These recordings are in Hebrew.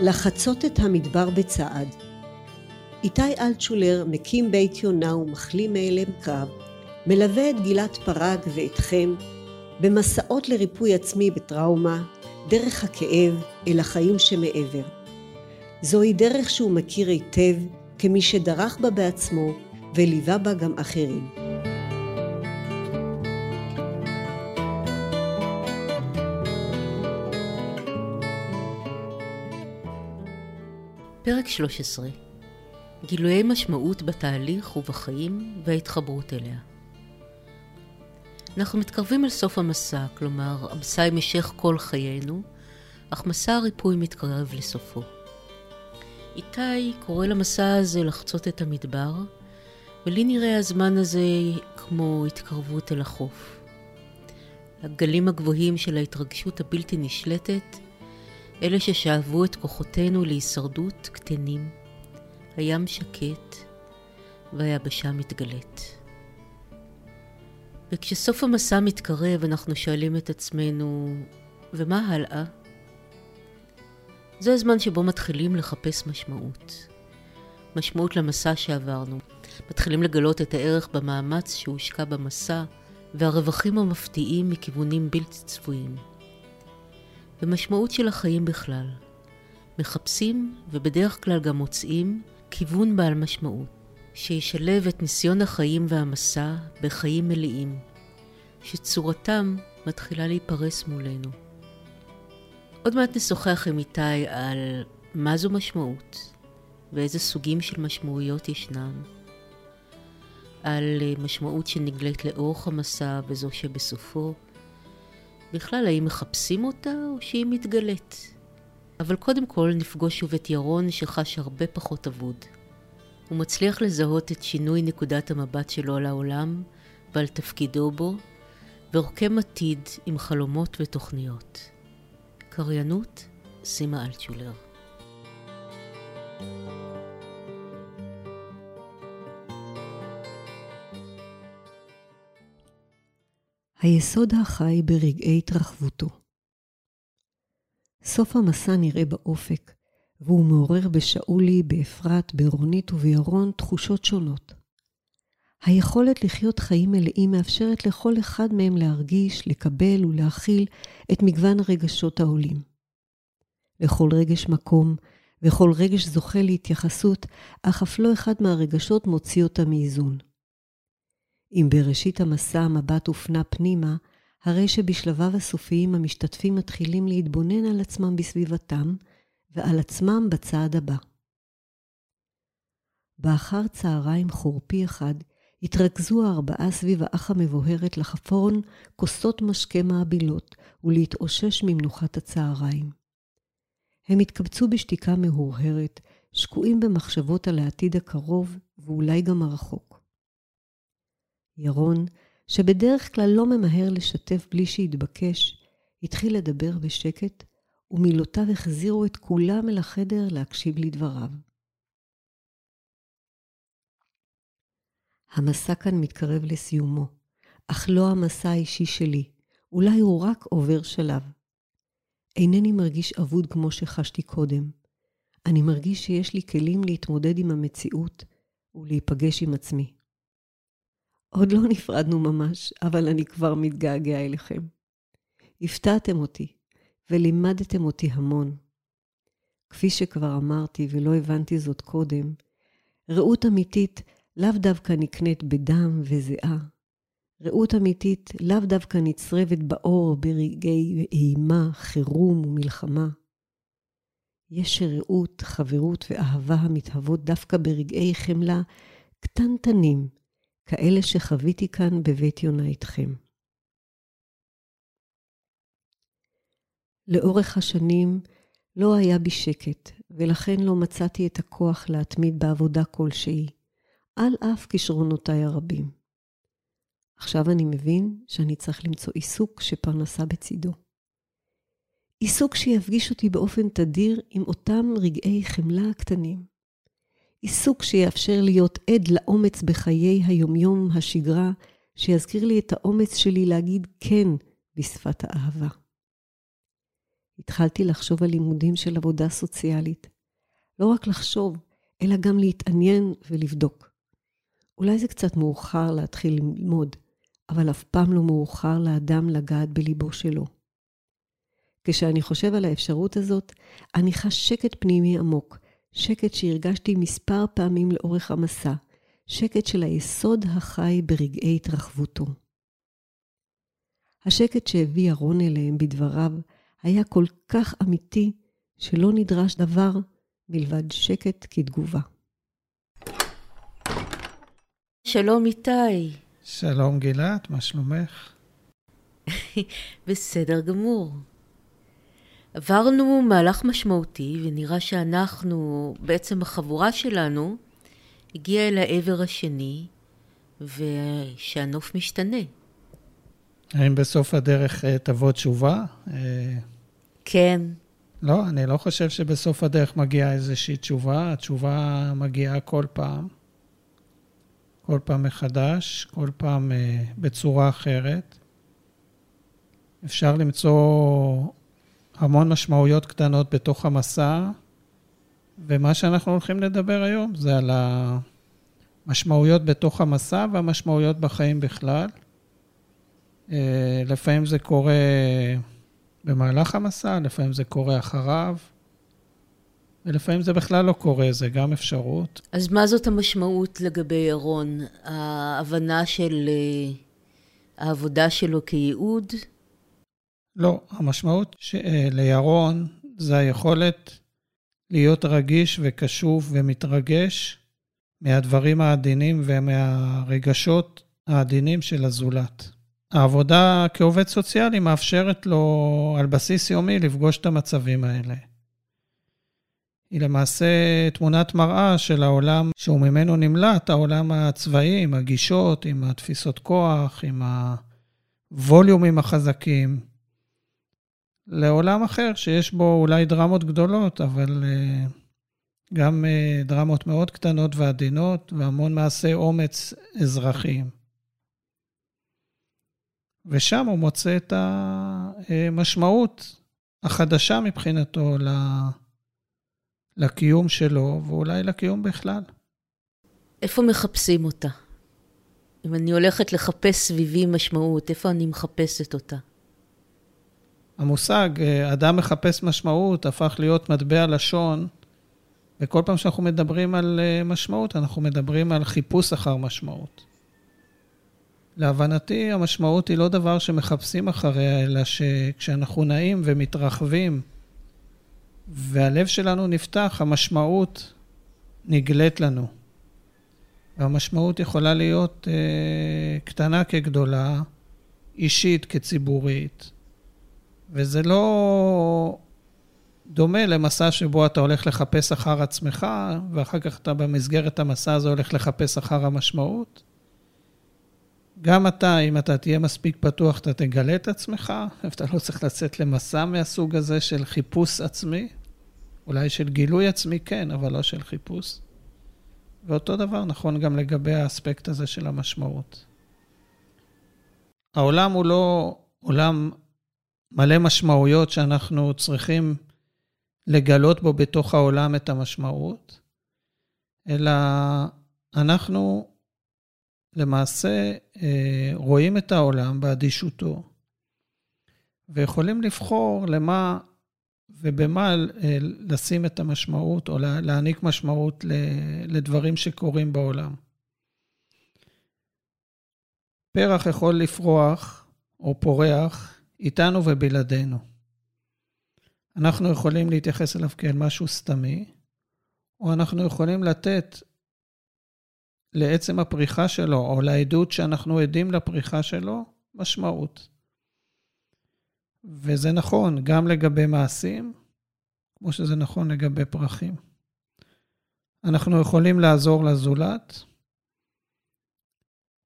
לחצות את המדבר בצעד. איתי אלטשולר מקים בית יונה ומחלים מאלם קרב, מלווה את גלעד פרג ואתכם במסעות לריפוי עצמי בטראומה, דרך הכאב אל החיים שמעבר. זוהי דרך שהוא מכיר היטב כמי שדרך בה בעצמו וליווה בה גם אחרים. פרק 13 גילויי משמעות בתהליך ובחיים וההתחברות אליה. אנחנו מתקרבים אל סוף המסע, כלומר, המסע יימשך כל חיינו, אך מסע הריפוי מתקרב לסופו. איתי קורא למסע הזה לחצות את המדבר, ולי נראה הזמן הזה כמו התקרבות אל החוף. הגלים הגבוהים של ההתרגשות הבלתי נשלטת אלה ששאבו את כוחותינו להישרדות קטנים. הים שקט והיבשה מתגלית. וכשסוף המסע מתקרב אנחנו שואלים את עצמנו, ומה הלאה? זה הזמן שבו מתחילים לחפש משמעות. משמעות למסע שעברנו. מתחילים לגלות את הערך במאמץ שהושקע במסע, והרווחים המפתיעים מכיוונים בלתי צפויים. ומשמעות של החיים בכלל. מחפשים, ובדרך כלל גם מוצאים, כיוון בעל משמעות, שישלב את ניסיון החיים והמסע בחיים מלאים, שצורתם מתחילה להיפרס מולנו. עוד מעט נשוחח עם איתי על מה זו משמעות, ואיזה סוגים של משמעויות ישנם, על משמעות שנגלית לאורך המסע וזו שבסופו, בכלל, האם מחפשים אותה או שהיא מתגלית? אבל קודם כל נפגוש שוב את ירון שחש הרבה פחות אבוד. הוא מצליח לזהות את שינוי נקודת המבט שלו על העולם ועל תפקידו בו, ורוקם עתיד עם חלומות ותוכניות. קריינות, סימה אלטשולר. היסוד החי ברגעי התרחבותו. סוף המסע נראה באופק, והוא מעורר בשאולי, באפרת, ברונית ובירון תחושות שונות. היכולת לחיות חיים מלאים מאפשרת לכל אחד מהם להרגיש, לקבל ולהכיל את מגוון הרגשות העולים. לכל רגש מקום, וכל רגש זוכה להתייחסות, אך אף לא אחד מהרגשות מוציא אותה מאיזון. אם בראשית המסע המבט הופנה פנימה, הרי שבשלביו הסופיים המשתתפים מתחילים להתבונן על עצמם בסביבתם, ועל עצמם בצעד הבא. באחר צהריים חורפי אחד, התרכזו הארבעה סביב האח המבוהרת לחפורן כוסות משקה מעבילות ולהתאושש ממנוחת הצהריים. הם התקבצו בשתיקה מהורהרת, שקועים במחשבות על העתיד הקרוב ואולי גם הרחוק. ירון, שבדרך כלל לא ממהר לשתף בלי שהתבקש, התחיל לדבר בשקט, ומילותיו החזירו את כולם אל החדר להקשיב לדבריו. המסע כאן מתקרב לסיומו, אך לא המסע האישי שלי, אולי הוא רק עובר שלב. אינני מרגיש אבוד כמו שחשתי קודם. אני מרגיש שיש לי כלים להתמודד עם המציאות ולהיפגש עם עצמי. עוד לא נפרדנו ממש, אבל אני כבר מתגעגע אליכם. הפתעתם אותי, ולימדתם אותי המון. כפי שכבר אמרתי ולא הבנתי זאת קודם, רעות אמיתית לאו דווקא נקנית בדם וזיעה. רעות אמיתית לאו דווקא נצרבת באור ברגעי אימה, חירום ומלחמה. יש רעות, חברות ואהבה המתהוות דווקא ברגעי חמלה קטנטנים, כאלה שחוויתי כאן בבית יונה איתכם. לאורך השנים לא היה בי שקט, ולכן לא מצאתי את הכוח להתמיד בעבודה כלשהי, על אף כישרונותיי הרבים. עכשיו אני מבין שאני צריך למצוא עיסוק שפרנסה בצידו. עיסוק שיפגיש אותי באופן תדיר עם אותם רגעי חמלה הקטנים. עיסוק שיאפשר להיות עד לאומץ בחיי היומיום, השגרה, שיזכיר לי את האומץ שלי להגיד כן בשפת האהבה. התחלתי לחשוב על לימודים של עבודה סוציאלית. לא רק לחשוב, אלא גם להתעניין ולבדוק. אולי זה קצת מאוחר להתחיל ללמוד, אבל אף פעם לא מאוחר לאדם לגעת בליבו שלו. כשאני חושב על האפשרות הזאת, אני חש שקט פנימי עמוק, שקט שהרגשתי מספר פעמים לאורך המסע, שקט של היסוד החי ברגעי התרחבותו. השקט שהביא ירון אליהם בדבריו היה כל כך אמיתי, שלא נדרש דבר מלבד שקט כתגובה. שלום איתי. שלום גילת, מה שלומך? בסדר גמור. עברנו מהלך משמעותי, ונראה שאנחנו, בעצם החבורה שלנו, הגיעה אל העבר השני, ושהנוף משתנה. האם בסוף הדרך אה, תבוא תשובה? אה, כן. לא, אני לא חושב שבסוף הדרך מגיעה איזושהי תשובה. התשובה מגיעה כל פעם. כל פעם מחדש, כל פעם אה, בצורה אחרת. אפשר למצוא המון משמעויות קטנות בתוך המסע, ומה שאנחנו הולכים לדבר היום זה על המשמעויות בתוך המסע והמשמעויות בחיים בכלל. אה, לפעמים זה קורה במהלך המסע, לפעמים זה קורה אחריו, ולפעמים זה בכלל לא קורה, זה גם אפשרות. אז מה זאת המשמעות לגבי ירון? ההבנה של אה, העבודה שלו כייעוד? לא, המשמעות אה, לירון זה היכולת להיות רגיש וקשוב ומתרגש מהדברים העדינים ומהרגשות העדינים של הזולת. העבודה כעובד סוציאלי מאפשרת לו על בסיס יומי לפגוש את המצבים האלה. היא למעשה תמונת מראה של העולם שהוא ממנו נמלט, העולם הצבאי, עם הגישות, עם התפיסות כוח, עם הווליומים החזקים, לעולם אחר שיש בו אולי דרמות גדולות, אבל uh, גם uh, דרמות מאוד קטנות ועדינות והמון מעשי אומץ אזרחיים. ושם הוא מוצא את המשמעות החדשה מבחינתו לקיום שלו, ואולי לקיום בכלל. איפה מחפשים אותה? אם אני הולכת לחפש סביבי משמעות, איפה אני מחפשת אותה? המושג אה, אדם מחפש משמעות הפך להיות מטבע לשון, וכל פעם שאנחנו מדברים על אה, משמעות, אנחנו מדברים על חיפוש אחר משמעות. להבנתי, המשמעות היא לא דבר שמחפשים אחריה, אלא שכשאנחנו נעים ומתרחבים והלב שלנו נפתח, המשמעות נגלית לנו. והמשמעות יכולה להיות אה, קטנה כגדולה, אישית כציבורית, וזה לא דומה למסע שבו אתה הולך לחפש אחר עצמך, ואחר כך אתה במסגרת המסע הזה הולך לחפש אחר המשמעות. גם אתה, אם אתה תהיה מספיק פתוח, אתה תגלה את עצמך, ואתה לא צריך לצאת למסע מהסוג הזה של חיפוש עצמי. אולי של גילוי עצמי כן, אבל לא של חיפוש. ואותו דבר נכון גם לגבי האספקט הזה של המשמעות. העולם הוא לא עולם מלא משמעויות שאנחנו צריכים לגלות בו בתוך העולם את המשמעות, אלא אנחנו למעשה אה, רואים את העולם באדישותו, ויכולים לבחור למה ובמה אה, לשים את המשמעות, או להעניק משמעות לדברים שקורים בעולם. פרח יכול לפרוח או פורח איתנו ובלעדינו. אנחנו יכולים להתייחס אליו כאל משהו סתמי, או אנחנו יכולים לתת לעצם הפריחה שלו, או לעדות שאנחנו עדים לפריחה שלו, משמעות. וזה נכון גם לגבי מעשים, כמו שזה נכון לגבי פרחים. אנחנו יכולים לעזור לזולת,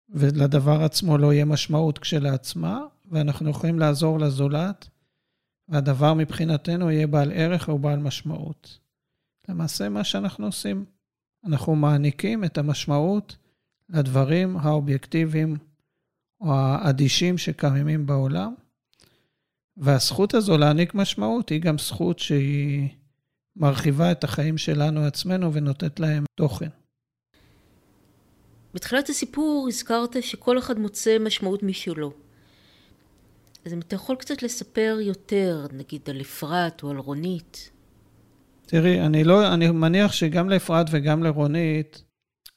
ולדבר עצמו לא יהיה משמעות כשלעצמה, ואנחנו יכולים לעזור לזולת, והדבר מבחינתנו יהיה בעל ערך או בעל משמעות. למעשה מה שאנחנו עושים, אנחנו מעניקים את המשמעות לדברים האובייקטיביים או האדישים שקיימים בעולם, והזכות הזו להעניק משמעות היא גם זכות שהיא מרחיבה את החיים שלנו עצמנו ונותנת להם תוכן. בתחילת הסיפור הזכרת שכל אחד מוצא משמעות משלו. אז אם אתה יכול קצת לספר יותר, נגיד על אפרת או על רונית. תראי, אני, לא, אני מניח שגם לאפרת וגם לרונית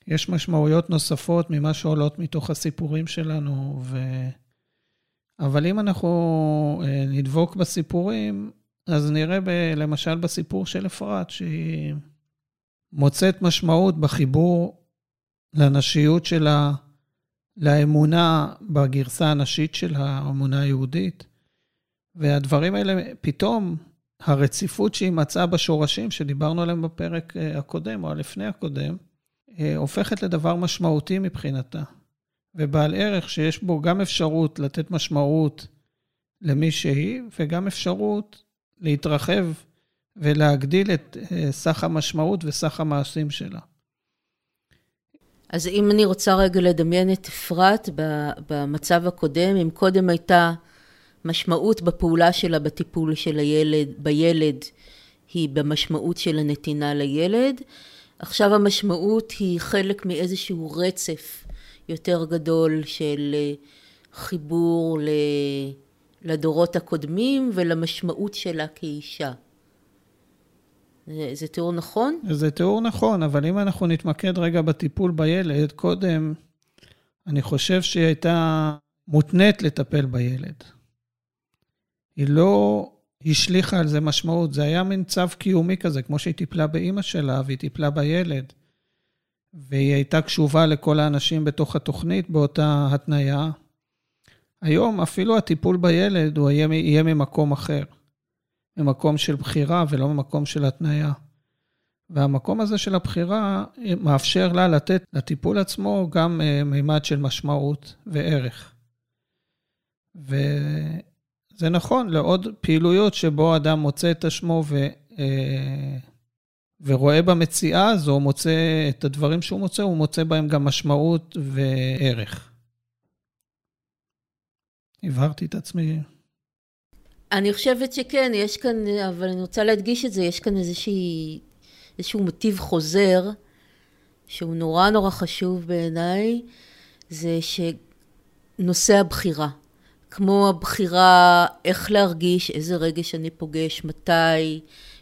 יש משמעויות נוספות ממה שעולות מתוך הסיפורים שלנו, ו... אבל אם אנחנו אה, נדבוק בסיפורים, אז נראה ב, למשל בסיפור של אפרת, שהיא מוצאת משמעות בחיבור לנשיות שלה, לאמונה בגרסה הנשית של האמונה היהודית. והדברים האלה, פתאום הרציפות שהיא מצאה בשורשים, שדיברנו עליהם בפרק אה, הקודם או הלפני הקודם, אה, הופכת לדבר משמעותי מבחינתה. ובעל ערך שיש בו גם אפשרות לתת משמעות למי שהיא, וגם אפשרות להתרחב ולהגדיל את אה, סך המשמעות וסך המעשים שלה. אז אם אני רוצה רגע לדמיין את אפרת במצב הקודם, אם קודם הייתה משמעות בפעולה שלה בטיפול של הילד, בילד, היא במשמעות של הנתינה לילד, עכשיו המשמעות היא חלק מאיזשהו רצף יותר גדול של אה, חיבור לדורות הקודמים ולמשמעות שלה כאישה. זה, זה תיאור נכון? זה תיאור נכון, אבל אם אנחנו נתמקד רגע בטיפול בילד, קודם, אני חושב שהיא הייתה מותנית לטפל בילד. היא לא השליכה על זה משמעות, זה היה מין צו קיומי כזה, כמו שהיא טיפלה באימא שלה והיא טיפלה בילד. והיא הייתה קשובה לכל האנשים בתוך התוכנית באותה התניה. היום אפילו הטיפול בילד הוא יהיה, יהיה ממקום אחר. ממקום של בחירה ולא ממקום של התניה. והמקום הזה של הבחירה מאפשר לה לתת לטיפול עצמו גם אה, מימד של משמעות וערך. וזה נכון לעוד פעילויות שבו אדם מוצא את השמו ו... אה, ורואה במציאה הזו, מוצא את הדברים שהוא מוצא, הוא מוצא בהם גם משמעות וערך. הבהרתי את עצמי. אני חושבת שכן, יש כאן, אבל אני רוצה להדגיש את זה, יש כאן איזושהי, איזשהו מוטיב חוזר, שהוא נורא נורא חשוב בעיניי, זה שנושא הבחירה. כמו הבחירה איך להרגיש, איזה רגש אני פוגש, מתי,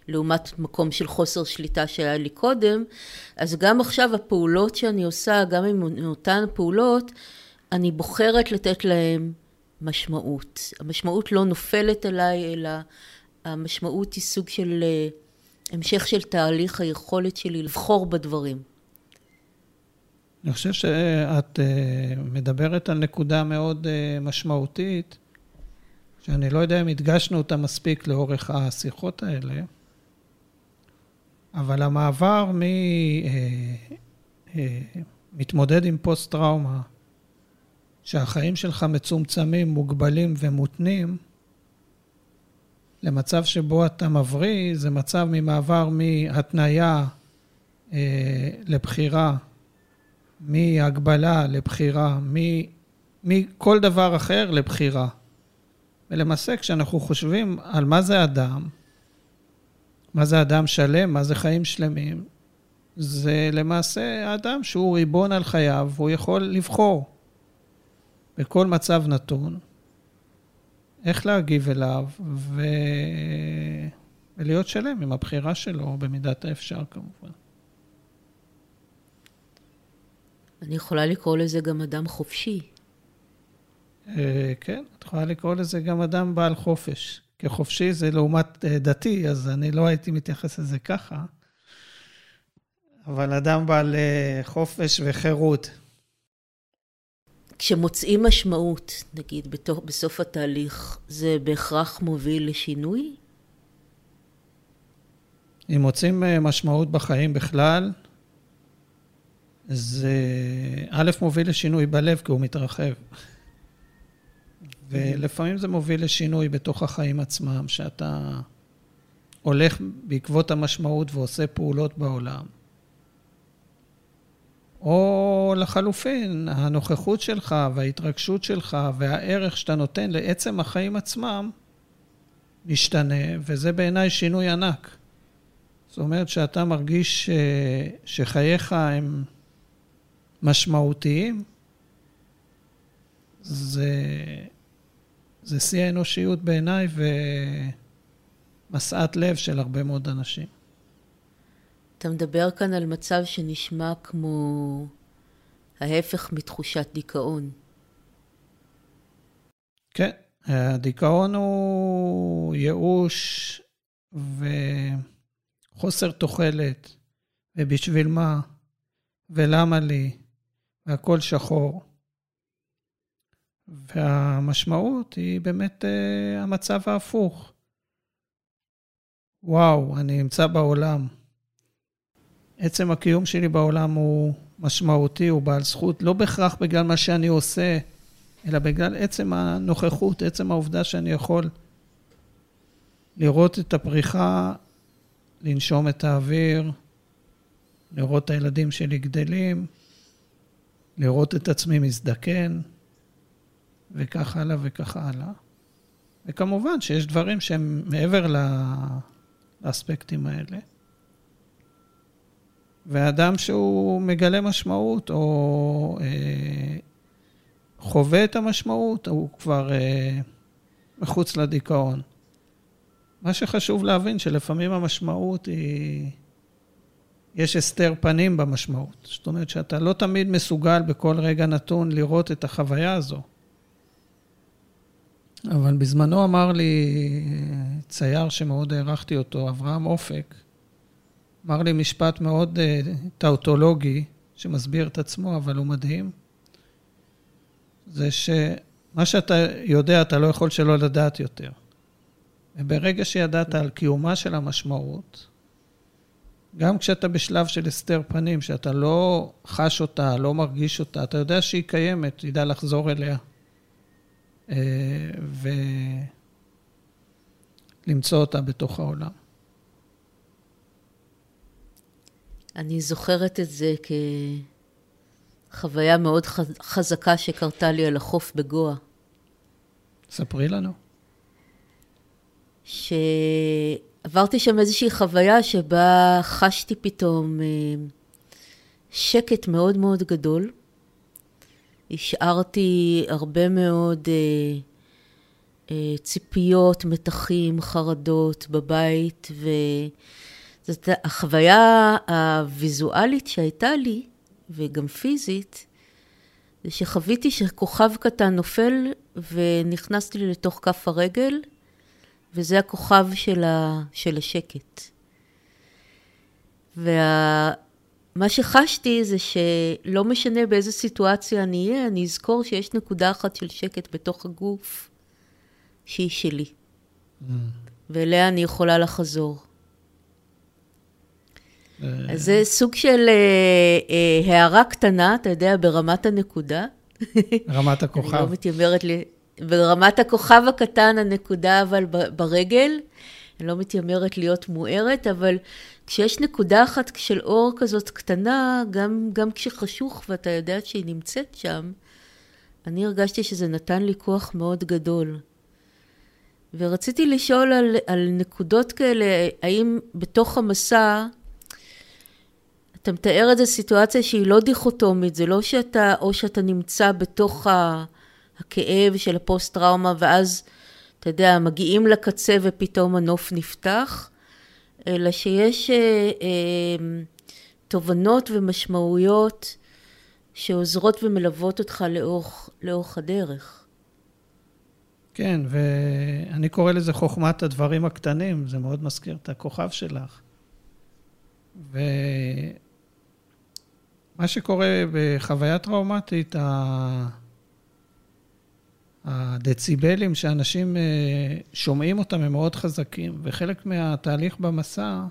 לעומת מקום של חוסר שליטה שהיה לי קודם, אז גם עכשיו הפעולות שאני עושה, גם עם אותן פעולות, אני בוחרת לתת להן משמעות. המשמעות לא נופלת עליי, אלא המשמעות היא סוג של אה, המשך של תהליך היכולת שלי לבחור בדברים. אני חושב שאת אה, מדברת על נקודה מאוד אה, משמעותית, שאני לא יודע אם הדגשנו אותה מספיק לאורך השיחות האלה, אבל המעבר ממתמודד עם פוסט-טראומה שהחיים שלך מצומצמים, מוגבלים ומותנים, למצב שבו אתה מבריא, זה מצב ממעבר מהתניה אה, לבחירה, מהגבלה לבחירה, מכל דבר אחר לבחירה. ולמעשה, כשאנחנו חושבים על מה זה אדם, מה זה אדם שלם, מה זה חיים שלמים, זה למעשה האדם שהוא ריבון על חייו, והוא יכול לבחור. בכל מצב נתון, איך להגיב אליו ו... ולהיות שלם עם הבחירה שלו, במידת האפשר כמובן. אני יכולה לקרוא לזה גם אדם חופשי. אה, כן, את יכולה לקרוא לזה גם אדם בעל חופש. כחופשי זה לעומת אה, דתי, אז אני לא הייתי מתייחס לזה ככה. אבל אדם בעל אה, חופש וחירות. כשמוצאים משמעות, נגיד, בתוך, בסוף התהליך, זה בהכרח מוביל לשינוי? אם מוצאים אה, משמעות בחיים בכלל, זה א', מוביל לשינוי בלב, כי הוא מתרחב. ולפעמים זה מוביל לשינוי בתוך החיים עצמם, שאתה הולך בעקבות המשמעות ועושה פעולות בעולם. או לחלופין, הנוכחות שלך וההתרגשות שלך והערך שאתה נותן לעצם החיים עצמם, משתנה, וזה בעיניי שינוי ענק. זאת אומרת שאתה מרגיש אה, שחייך הם משמעותיים, זה, זה שיא האנושיות בעיניי ומשאת לב של הרבה מאוד אנשים. אתה מדבר כאן על מצב שנשמע כמו ההפך מתחושת דיכאון. כן, הדיכאון הוא ייאוש וחוסר תוחלת, ובשביל מה, ולמה לי, והכל שחור. והמשמעות היא באמת uh, המצב ההפוך. וואו, אני נמצא בעולם. עצם הקיום שלי בעולם הוא משמעותי, הוא בעל זכות, לא בהכרח בגלל מה שאני עושה, אלא בגלל עצם הנוכחות, עצם העובדה שאני יכול לראות את הפריחה, לנשום את האוויר, לראות את הילדים שלי גדלים, לראות את עצמי מזדקן, וכך הלאה וכך הלאה. וכמובן שיש דברים שהם מעבר לאספקטים האלה. ואדם שהוא מגלה משמעות, או אה, חווה את המשמעות, הוא כבר אה, מחוץ לדיכאון. מה שחשוב להבין, שלפעמים המשמעות היא... יש הסתר פנים במשמעות. זאת אומרת שאתה לא תמיד מסוגל בכל רגע נתון לראות את החוויה הזו. אבל בזמנו אמר לי צייר שמאוד הערכתי אותו, אברהם אופק, אמר לי משפט מאוד uh, טאוטולוגי, שמסביר את עצמו, אבל הוא מדהים. זה שמה שאתה יודע, אתה לא יכול שלא לדעת יותר. וברגע שידעת על קיומה של המשמעות, גם כשאתה בשלב של הסתר פנים, שאתה לא חש אותה, לא מרגיש אותה, אתה יודע שהיא קיימת, תדע לחזור אליה. אה, ולמצוא אותה בתוך העולם. אני זוכרת את זה כחוויה מאוד חזקה שקרתה לי על החוף בגואה. ספרי לנו. שעברתי שם איזושהי חוויה שבה חשתי פתאום אה, שקט מאוד מאוד גדול. השארתי הרבה מאוד אה, אה, ציפיות, מתחים, חרדות בבית, וזאת החוויה הוויזואלית שהייתה לי, וגם פיזית, זה שחוויתי שכוכב קטן נופל ונכנס לי לתוך כף הרגל, וזה הכוכב של, ה, של השקט. וה... מה שחשתי זה שלא משנה באיזה סיטואציה אני אהיה, אני אזכור שיש נקודה אחת של שקט בתוך הגוף שהיא שלי. Mm. ואליה אני יכולה לחזור. אה. אז זה סוג של אה, אה, הערה קטנה, אתה יודע, ברמת הנקודה. רמת הכוכב. אני לא מתיימרת לי, ברמת הכוכב הקטן, הנקודה אבל ברגל. אני לא מתיימרת להיות מוארת, אבל כשיש נקודה אחת של אור כזאת קטנה, גם, גם כשחשוך ואתה יודע שהיא נמצאת שם, אני הרגשתי שזה נתן לי כוח מאוד גדול. ורציתי לשאול על, על נקודות כאלה, האם בתוך המסע, אתה מתאר את זה סיטואציה שהיא לא דיכוטומית, זה לא שאתה, או שאתה נמצא בתוך הכאב של הפוסט-טראומה, ואז, אתה יודע, מגיעים לקצה ופתאום הנוף נפתח, אלא שיש אה, אה, תובנות ומשמעויות שעוזרות ומלוות אותך לאורך, לאורך הדרך. כן, ואני קורא לזה חוכמת הדברים הקטנים, זה מאוד מזכיר את הכוכב שלך. ומה שקורה בחוויה טראומטית, הדציבלים שאנשים אה, שומעים אותם הם מאוד חזקים, וחלק מהתהליך במסע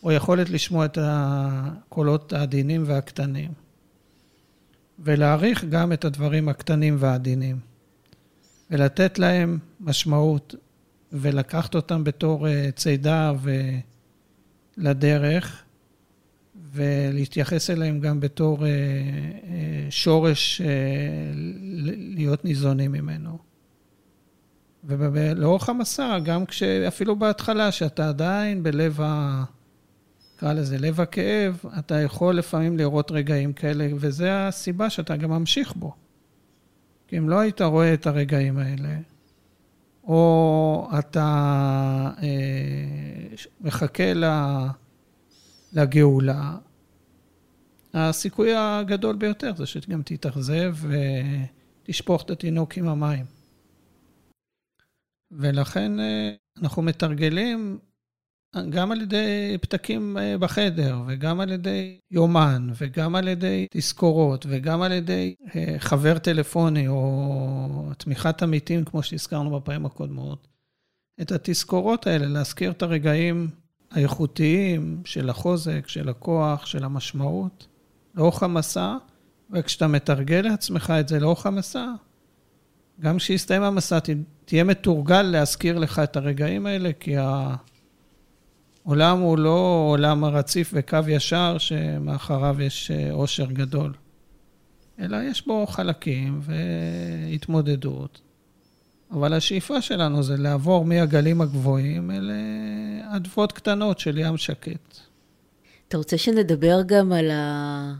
הוא יכולת לשמוע את הקולות העדינים והקטנים, ולהעריך גם את הדברים הקטנים והעדינים, ולתת להם משמעות, ולקחת אותם בתור אה, צידה לדרך, ולהתייחס אליהם גם בתור אה, אה, שורש אה, להיות ניזונים ממנו. ולאורך המסע, גם כשאפילו בהתחלה, שאתה עדיין בלב ה... נקרא לזה לב הכאב, אתה יכול לפעמים לראות רגעים כאלה, וזו הסיבה שאתה גם ממשיך בו. כי אם לא היית רואה את הרגעים האלה, או אתה אה, מחכה לגאולה, הסיכוי הגדול ביותר זה שגם תתאכזב ותשפוך את התינוק עם המים. ולכן אה, אנחנו מתרגלים גם על ידי פתקים אה, בחדר, וגם על ידי יומן, וגם על ידי תזכורות, וגם על ידי אה, חבר טלפוני, או תמיכת עמיתים, כמו שהזכרנו בפעמים הקודמות. את התזכורות האלה, להזכיר את הרגעים האיכותיים של החוזק, של הכוח, של המשמעות, לאורך המסע, וכשאתה מתרגל לעצמך את זה לאורך המסע, גם כשיסתיים המסע, תהיה מתורגל להזכיר לך את הרגעים האלה, כי העולם הוא לא עולם רציף וקו ישר שמאחריו יש עושר גדול, אלא יש בו חלקים והתמודדות. אבל השאיפה שלנו זה לעבור מהגלים הגבוהים אל אדוות קטנות של ים שקט. אתה רוצה שנדבר גם על, ה...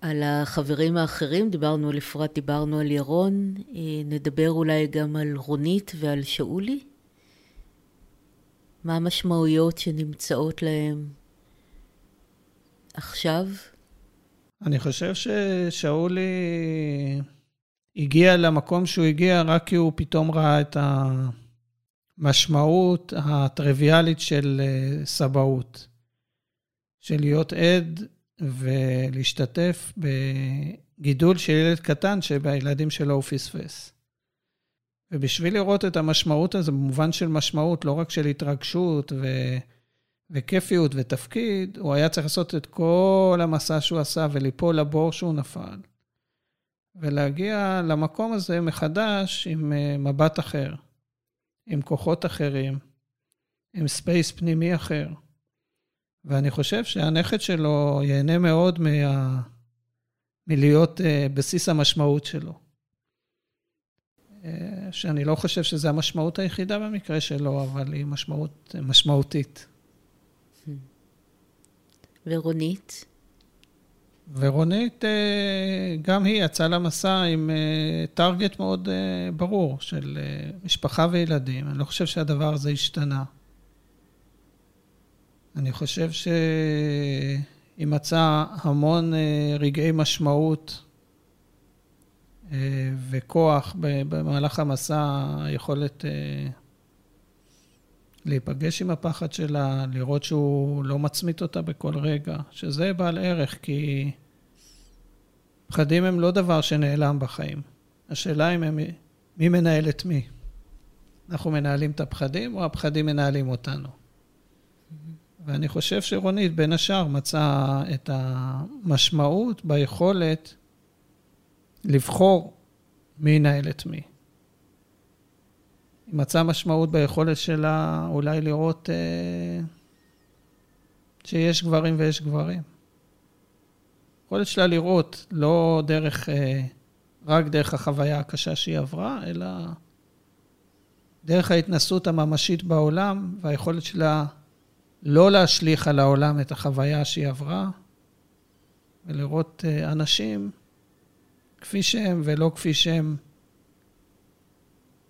על החברים האחרים? דיברנו על אפרת, דיברנו על ירון, אה, נדבר אולי גם על רונית ועל שאולי? מה המשמעויות שנמצאות להם עכשיו? אני חושב ששאולי הגיע למקום שהוא הגיע רק כי הוא פתאום ראה את המשמעות הטריוויאלית של אה, סבאות. של להיות עד ולהשתתף בגידול של ילד קטן שבילדים שלו הוא פספס. ובשביל לראות את המשמעות הזו, במובן של משמעות, לא רק של התרגשות ו... וכיפיות ותפקיד, הוא היה צריך לעשות את כל המסע שהוא עשה וליפול לבור שהוא נפל. ולהגיע למקום הזה מחדש עם אה, מבט אחר, עם כוחות אחרים, עם space פנימי אחר. ואני חושב שהנכד שלו ייהנה מאוד מה... מלהיות אה, בסיס המשמעות שלו. אה, שאני לא חושב שזו המשמעות היחידה במקרה שלו, אבל היא משמעות משמעותית. ורונית? ורונית, אה, גם היא יצאה למסע עם target מאוד ברור של משפחה וילדים. אני לא חושב שהדבר הזה השתנה. אני חושב שהיא מצאה המון אה, רגעי משמעות אה, וכוח במהלך המסע, היכולת אה, להיפגש עם הפחד שלה, לראות שהוא לא מצמית אותה בכל רגע, שזה בעל ערך, כי פחדים הם לא דבר שנעלם בחיים. השאלה אם הם, מי מנהל את מי. אנחנו מנהלים את הפחדים, או הפחדים מנהלים אותנו. ואני חושב שרונית, בין השאר, מצאה את המשמעות ביכולת לבחור מי ינהל את מי. מצאה משמעות ביכולת שלה אולי לראות אה, שיש גברים ויש גברים. יכולת שלה לראות לא דרך, אה, רק דרך החוויה הקשה שהיא עברה, אלא דרך ההתנסות הממשית בעולם והיכולת שלה לא להשליך על העולם את החוויה שהיא עברה, ולראות אה, אנשים כפי שהם ולא כפי שהם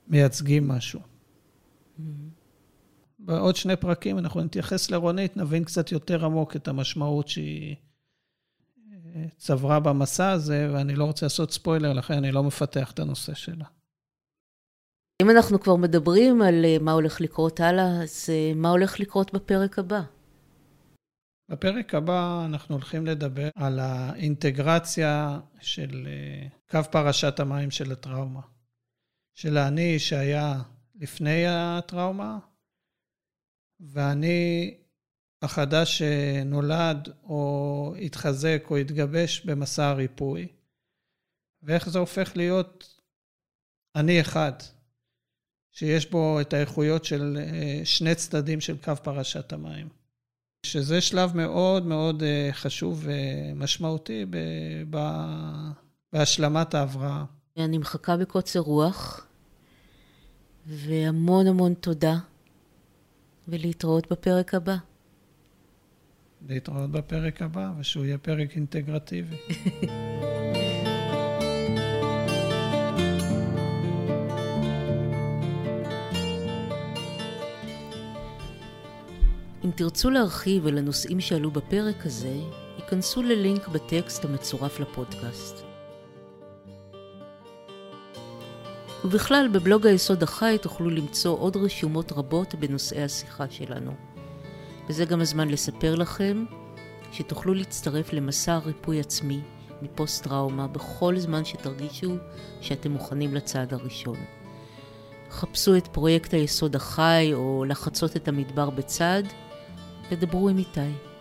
מייצגים משהו. Mm-hmm. בעוד שני פרקים אנחנו נתייחס לרונית, נבין קצת יותר עמוק את המשמעות שהיא אה, צברה במסע הזה, ואני לא רוצה לעשות ספוילר, לכן אני לא מפתח את הנושא שלה. אם אנחנו כבר מדברים על אה, מה הולך לקרות הלאה, אז אה, מה הולך לקרות בפרק הבא? בפרק הבא אנחנו הולכים לדבר על האינטגרציה של קו פרשת המים של הטראומה. של האני שהיה לפני הטראומה, ואני החדש שנולד או התחזק או התגבש במסע הריפוי, ואיך זה הופך להיות אני אחד. שיש בו את האיכויות של אה, שני צדדים של קו פרשת המים. שזה שלב מאוד מאוד אה, חשוב ומשמעותי בהשלמת ההבראה. אני מחכה בקוצר רוח והמון המון תודה, ולהתראות בפרק הבא. להתראות בפרק הבא, ושהוא יהיה פרק אינטגרטיבי. אם תרצו להרחיב על הנושאים שעלו בפרק הזה, היכנסו ללינק בטקסט המצורף לפודקאסט. ובכלל, בבלוג היסוד החי תוכלו למצוא עוד רשומות רבות בנושאי השיחה שלנו. וזה גם הזמן לספר לכם שתוכלו להצטרף למסע ריפוי עצמי מפוסט-טראומה בכל זמן שתרגישו שאתם מוכנים לצעד הראשון. חפשו את פרויקט היסוד החי או לחצות את המדבר בצד ודברו עם איתי.